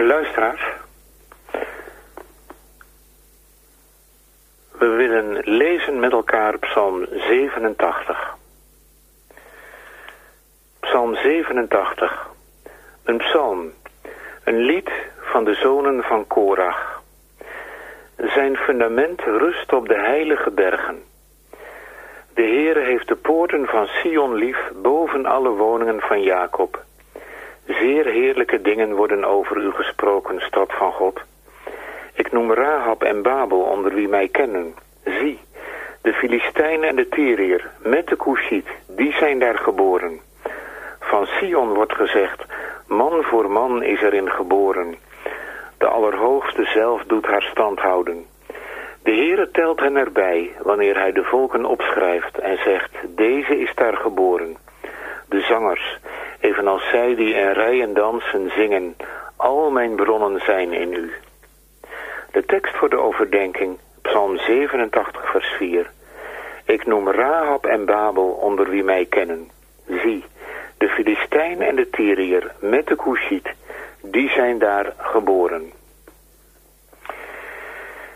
Luisteraars, we willen lezen met elkaar Psalm 87. Psalm 87, een psalm, een lied van de zonen van Korach. Zijn fundament rust op de heilige bergen. De Heere heeft de poorten van Sion lief boven alle woningen van Jacob... Zeer heerlijke dingen worden over u gesproken, stad van God. Ik noem Rahab en Babel onder wie mij kennen. Zie, de Filistijnen en de Tyriër met de Cushit, die zijn daar geboren. Van Sion wordt gezegd, man voor man is erin geboren. De Allerhoogste zelf doet haar stand houden. De Heere telt hen erbij wanneer hij de volken opschrijft en zegt, deze is daar geboren. De zangers, evenals zij die in rijen dansen, zingen, al mijn bronnen zijn in u. De tekst voor de overdenking, Psalm 87, vers 4. Ik noem Rahab en Babel onder wie mij kennen. Zie, de Filistijn en de Tyriër met de Cushit, die zijn daar geboren.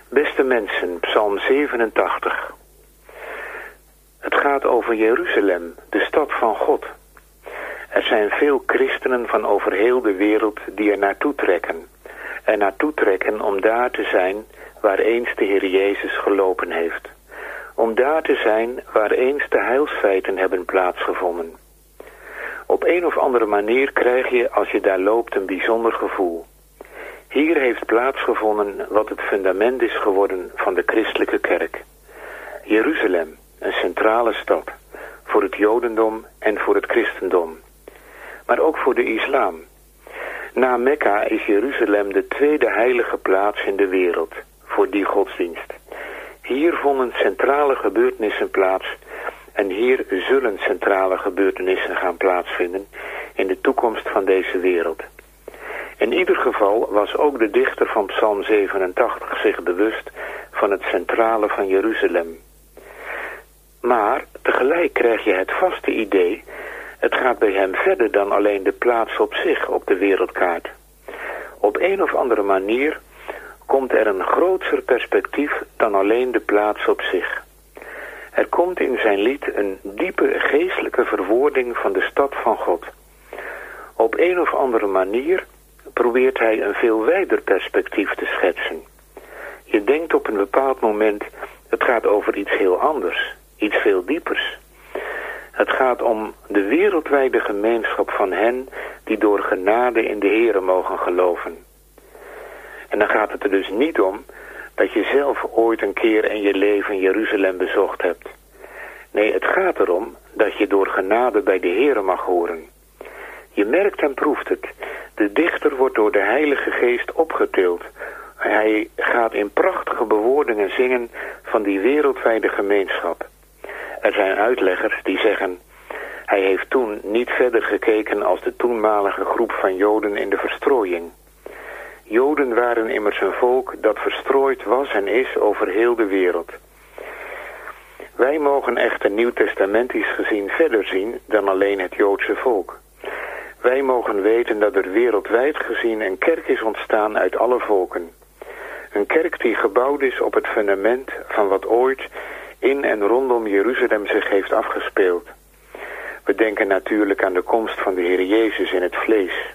Beste mensen, Psalm 87. Het gaat over Jeruzalem, de stad van God. Er zijn veel christenen van over heel de wereld die er naartoe trekken. Er naartoe trekken om daar te zijn waar eens de Heer Jezus gelopen heeft. Om daar te zijn waar eens de heilsfeiten hebben plaatsgevonden. Op een of andere manier krijg je als je daar loopt een bijzonder gevoel. Hier heeft plaatsgevonden wat het fundament is geworden van de christelijke kerk. Jeruzalem, een centrale stad, voor het jodendom en voor het christendom. Maar ook voor de islam. Na Mekka is Jeruzalem de tweede heilige plaats in de wereld voor die godsdienst. Hier vonden centrale gebeurtenissen plaats en hier zullen centrale gebeurtenissen gaan plaatsvinden in de toekomst van deze wereld. In ieder geval was ook de dichter van Psalm 87 zich bewust van het centrale van Jeruzalem. Maar tegelijk krijg je het vaste idee, het gaat bij hem verder dan alleen de plaats op zich op de wereldkaart. Op een of andere manier komt er een groter perspectief dan alleen de plaats op zich. Er komt in zijn lied een diepe geestelijke verwoording van de stad van God. Op een of andere manier probeert hij een veel wijder perspectief te schetsen. Je denkt op een bepaald moment, het gaat over iets heel anders, iets veel diepers. Het gaat om de wereldwijde gemeenschap van hen die door genade in de Here mogen geloven. En dan gaat het er dus niet om dat je zelf ooit een keer in je leven Jeruzalem bezocht hebt. Nee, het gaat erom dat je door genade bij de Here mag horen. Je merkt en proeft het. De dichter wordt door de Heilige Geest opgetild. Hij gaat in prachtige bewoordingen zingen van die wereldwijde gemeenschap. Er zijn uitleggers die zeggen... hij heeft toen niet verder gekeken als de toenmalige groep van Joden in de verstrooiing. Joden waren immers een volk dat verstrooid was en is over heel de wereld. Wij mogen echter nieuwtestamentisch gezien verder zien dan alleen het Joodse volk. Wij mogen weten dat er wereldwijd gezien een kerk is ontstaan uit alle volken. Een kerk die gebouwd is op het fundament van wat ooit in en rondom Jeruzalem zich heeft afgespeeld. We denken natuurlijk aan de komst van de Heer Jezus in het vlees.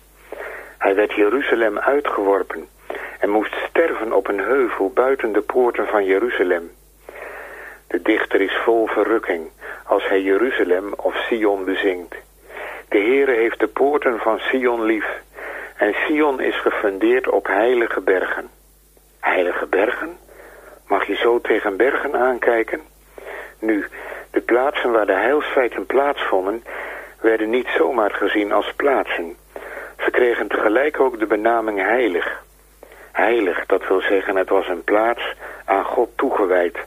Hij werd Jeruzalem uitgeworpen en moest sterven op een heuvel buiten de poorten van Jeruzalem. De dichter is vol verrukking als hij Jeruzalem of Sion bezingt. De Heere heeft de poorten van Sion lief en Sion is gefundeerd op heilige bergen. Heilige bergen? Mag je zo tegen bergen aankijken? Nu, de plaatsen waar de heilsfeiten plaatsvonden, werden niet zomaar gezien als plaatsen. Ze kregen tegelijk ook de benaming heilig. Heilig, dat wil zeggen het was een plaats aan God toegewijd.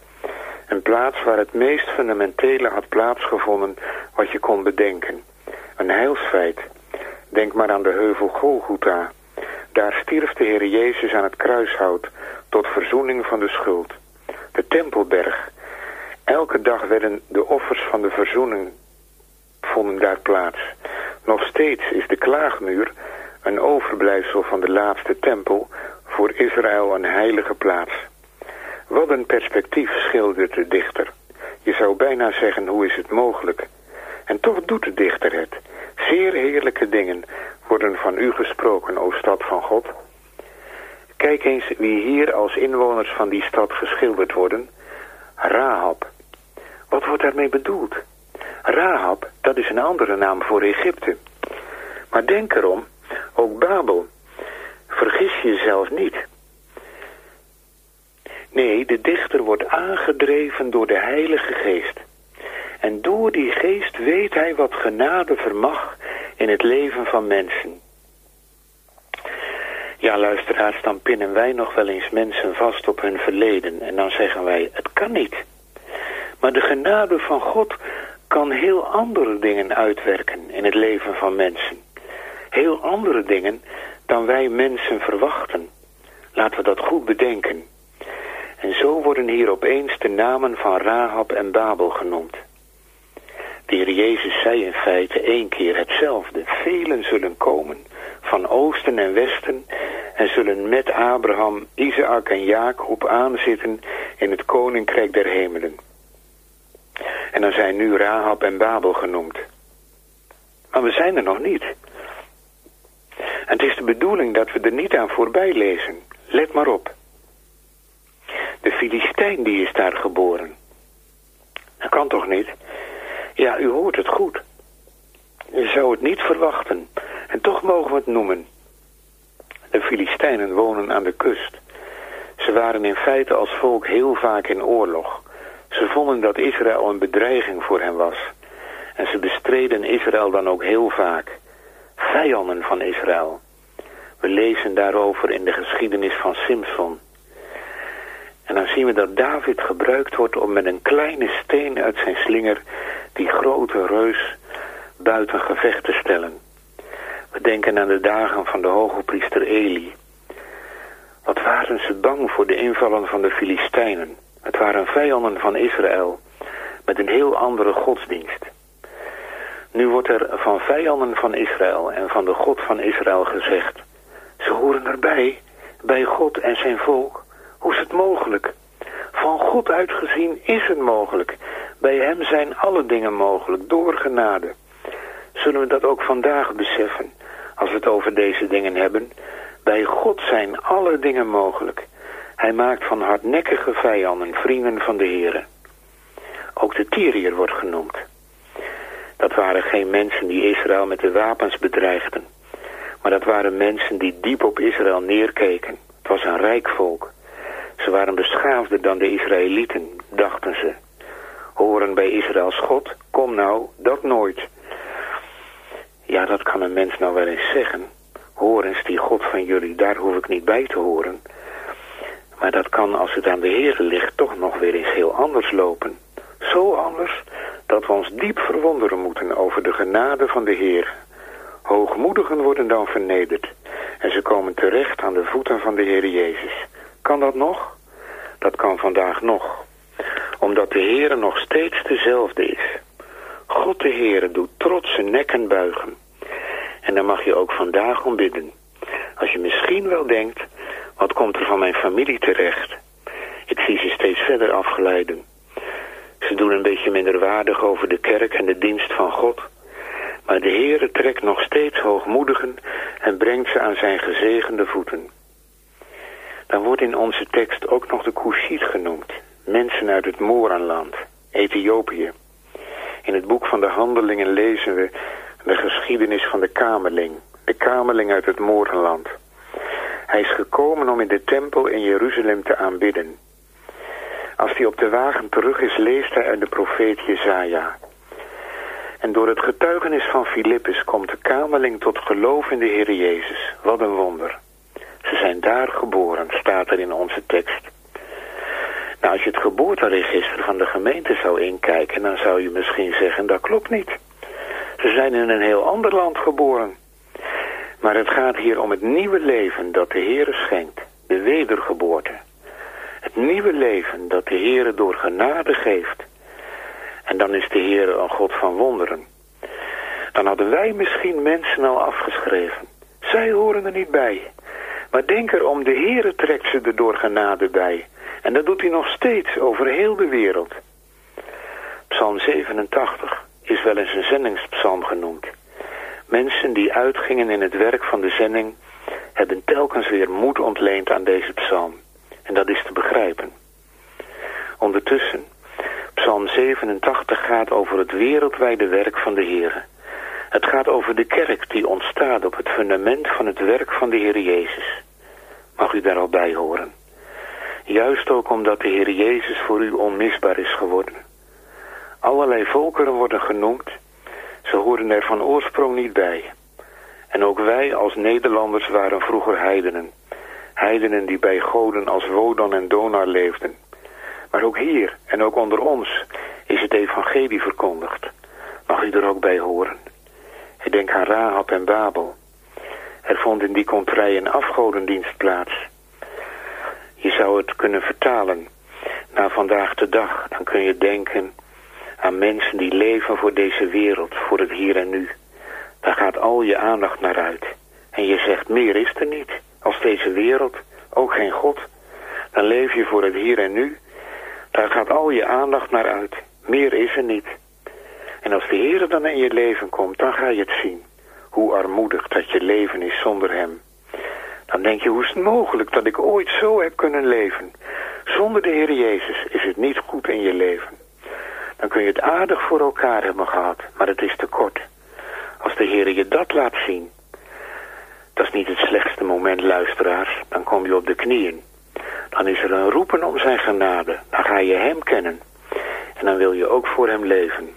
Een plaats waar het meest fundamentele had plaatsgevonden wat je kon bedenken. Een heilsfeit. Denk maar aan de heuvel Golgotha. Daar stierf de Heer Jezus aan het kruishout tot verzoening van de schuld. De Tempelberg. Elke dag werden de offers van de verzoening vonden daar plaats. Nog steeds is de klaagmuur een overblijfsel van de laatste tempel voor Israël een heilige plaats. Wat een perspectief schildert de dichter. Je zou bijna zeggen, hoe is het mogelijk? En toch doet de dichter het. Zeer heerlijke dingen worden van u gesproken, o stad van God. Kijk eens wie hier als inwoners van die stad geschilderd worden. Rahab. Wat wordt daarmee bedoeld? Rahab, dat is een andere naam voor Egypte. Maar denk erom, ook Babel. Vergis jezelf niet. Nee, de dichter wordt aangedreven door de Heilige Geest. En door die geest weet hij wat genade vermag in het leven van mensen. Ja, luisteraars, dan pinnen wij nog wel eens mensen vast op hun verleden. En dan zeggen wij, het kan niet. Maar de genade van God kan heel andere dingen uitwerken in het leven van mensen. Heel andere dingen dan wij mensen verwachten. Laten we dat goed bedenken. En zo worden hier opeens de namen van Rahab en Babel genoemd. De heer Jezus zei in feite één keer hetzelfde. Velen zullen komen van oosten en westen en zullen met Abraham, Isaac en Jacob aanzitten in het koninkrijk der hemelen. En dan zijn nu Rahab en Babel genoemd. Maar we zijn er nog niet. En het is de bedoeling dat we er niet aan voorbij lezen. Let maar op. De Filistijn die is daar geboren. Dat kan toch niet? Ja, u hoort het goed. Je zou het niet verwachten. En toch mogen we het noemen. De Filistijnen wonen aan de kust. Ze waren in feite als volk heel vaak in oorlog. Ze vonden dat Israël een bedreiging voor hen was. En ze bestreden Israël dan ook heel vaak. Vijanden van Israël. We lezen daarover in de geschiedenis van Simson. En dan zien we dat David gebruikt wordt om met een kleine steen uit zijn slinger die grote reus buiten gevecht te stellen. We denken aan de dagen van de hoge priester Eli. Wat waren ze bang voor de invallen van de Filistijnen. Het waren vijanden van Israël met een heel andere godsdienst. Nu wordt er van vijanden van Israël en van de God van Israël gezegd... ze horen erbij, bij God en zijn volk. Hoe is het mogelijk? Van God uitgezien is het mogelijk. Bij hem zijn alle dingen mogelijk, door genade. Zullen we dat ook vandaag beseffen, als we het over deze dingen hebben? Bij God zijn alle dingen mogelijk. Hij maakt van hardnekkige vijanden vrienden van de Here. Ook de Tyriër wordt genoemd. Dat waren geen mensen die Israël met de wapens bedreigden. Maar dat waren mensen die diep op Israël neerkeken. Het was een rijk volk. Ze waren beschaafder dan de Israëlieten, dachten ze. Horen bij Israëls God? Kom nou, dat nooit. Ja, dat kan een mens nou wel eens zeggen. Hoor eens, die God van jullie, daar hoef ik niet bij te horen. Maar dat kan, als het aan de Heer ligt, toch nog weer eens heel anders lopen. Zo anders dat we ons diep verwonderen moeten over de genade van de Heer. Hoogmoedigen worden dan vernederd en ze komen terecht aan de voeten van de Heer Jezus. Kan dat nog? Dat kan vandaag nog. Omdat de Heer nog steeds dezelfde is. God de Heer doet trotse nekken buigen. En daar mag je ook vandaag om bidden. Als je misschien wel denkt, wat komt er van mijn familie terecht? Ik zie ze steeds verder afgeleiden. Ze doen een beetje minderwaardig over de kerk en de dienst van God. Maar de Heere trekt nog steeds hoogmoedigen en brengt ze aan zijn gezegende voeten. Dan wordt in onze tekst ook nog de Kushit genoemd. Mensen uit het Moranland, Ethiopië. In het boek van de Handelingen lezen we de geschiedenis van de Kamerling. De Kamerling uit het Moranland. Hij is gekomen om in de tempel in Jeruzalem te aanbidden. Als hij op de wagen terug is, leest hij uit de profeet Jezaja. En door het getuigenis van Filippus komt de kamerling tot geloof in de Heer Jezus. Wat een wonder. Ze zijn daar geboren, staat er in onze tekst. Nou, als je het geboorteregister van de gemeente zou inkijken, dan zou je misschien zeggen, dat klopt niet. Ze zijn in een heel ander land geboren. Maar het gaat hier om het nieuwe leven dat de Heer schenkt, de wedergeboorte. Het nieuwe leven dat de Heer door genade geeft. En dan is de Heer een God van wonderen. Dan hadden wij misschien mensen al afgeschreven. Zij horen er niet bij. Maar denk erom, de Heere trekt ze er door genade bij. En dat doet hij nog steeds over heel de wereld. Psalm 87 is wel eens een zendingspsalm genoemd. Mensen die uitgingen in het werk van de zending hebben telkens weer moed ontleend aan deze psalm. En dat is te begrijpen. Ondertussen, psalm 87 gaat over het wereldwijde werk van de Heer. Het gaat over de kerk die ontstaat op het fundament van het werk van de Heer Jezus. Mag u daar al bij horen? Juist ook omdat de Heer Jezus voor u onmisbaar is geworden. Allerlei volkeren worden genoemd. Ze horen er van oorsprong niet bij. En ook wij als Nederlanders waren vroeger heidenen. Heidenen die bij goden als Wodan en Donar leefden. Maar ook hier en ook onder ons is het evangelie verkondigd. Mag u er ook bij horen? Ik denk aan Rahab en Babel. Er vond in die contrij een afgodendienst plaats. Je zou het kunnen vertalen naar vandaag de dag. Dan kun je denken aan mensen die leven voor deze wereld, voor het hier en nu. Daar gaat al je aandacht naar uit. En je zegt, meer is er niet. Als deze wereld, ook geen God. Dan leef je voor het hier en nu. Daar gaat al je aandacht naar uit. Meer is er niet. En als de Heer dan in je leven komt, dan ga je het zien. Hoe armoedig dat je leven is zonder Hem. Dan denk je, hoe is het mogelijk dat ik ooit zo heb kunnen leven? Zonder de Heer Jezus is het niet goed in je leven. Dan kun je het aardig voor elkaar hebben gehad, maar het is te kort. Als de Heer je dat laat zien, dat is niet het slechtste moment, luisteraars. Dan kom je op de knieën. Dan is er een roepen om zijn genade. Dan ga je hem kennen. En dan wil je ook voor hem leven.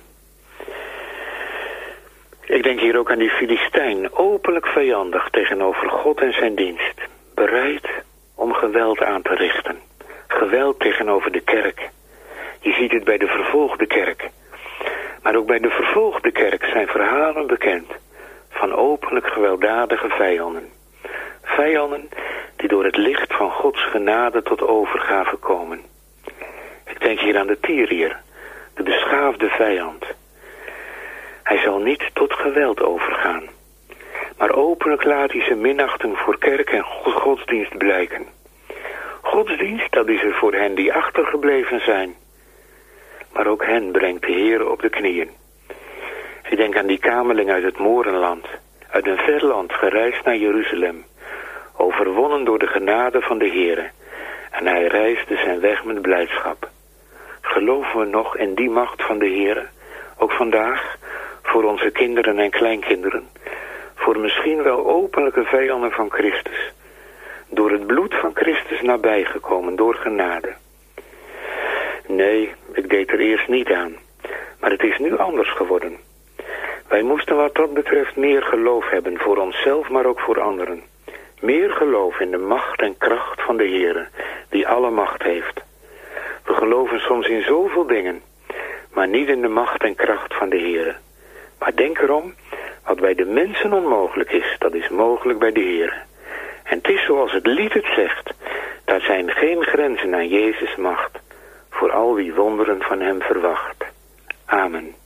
Ik denk hier ook aan die Filistijn, openlijk vijandig tegenover God en zijn dienst. Bereid om geweld aan te richten. Geweld tegenover de kerk. Je ziet het bij de vervolgde kerk. Maar ook bij de vervolgde kerk zijn verhalen bekend van openlijk gewelddadige vijanden. Vijanden die door het licht van Gods genade tot overgave komen. Ik denk hier aan de Tyriër, de beschaafde vijand. Hij zal niet tot geweld overgaan, maar openlijk laat hij zijn minachting voor kerk en godsdienst blijken. Godsdienst, dat is er voor hen die achtergebleven zijn. Maar ook hen brengt de Heer op de knieën. Ik denk aan die kamerling uit het Morenland, uit een ver land gereisd naar Jeruzalem, overwonnen door de genade van de Heere, en hij reisde zijn weg met blijdschap. Geloven we nog in die macht van de Heere, ook vandaag, voor onze kinderen en kleinkinderen, voor misschien wel openlijke vijanden van Christus, door het bloed van Christus nabijgekomen, door genade. Nee, ik deed er eerst niet aan, maar het is nu anders geworden. Wij moesten wat dat betreft meer geloof hebben voor onszelf, maar ook voor anderen. Meer geloof in de macht en kracht van de Heer, die alle macht heeft. We geloven soms in zoveel dingen, maar niet in de macht en kracht van de Heer. Maar denk erom, wat bij de mensen onmogelijk is, dat is mogelijk bij de Heer. En het is zoals het lied het zegt, daar zijn geen grenzen aan Jezus' macht, voor al wie wonderen van hem verwacht. Amen.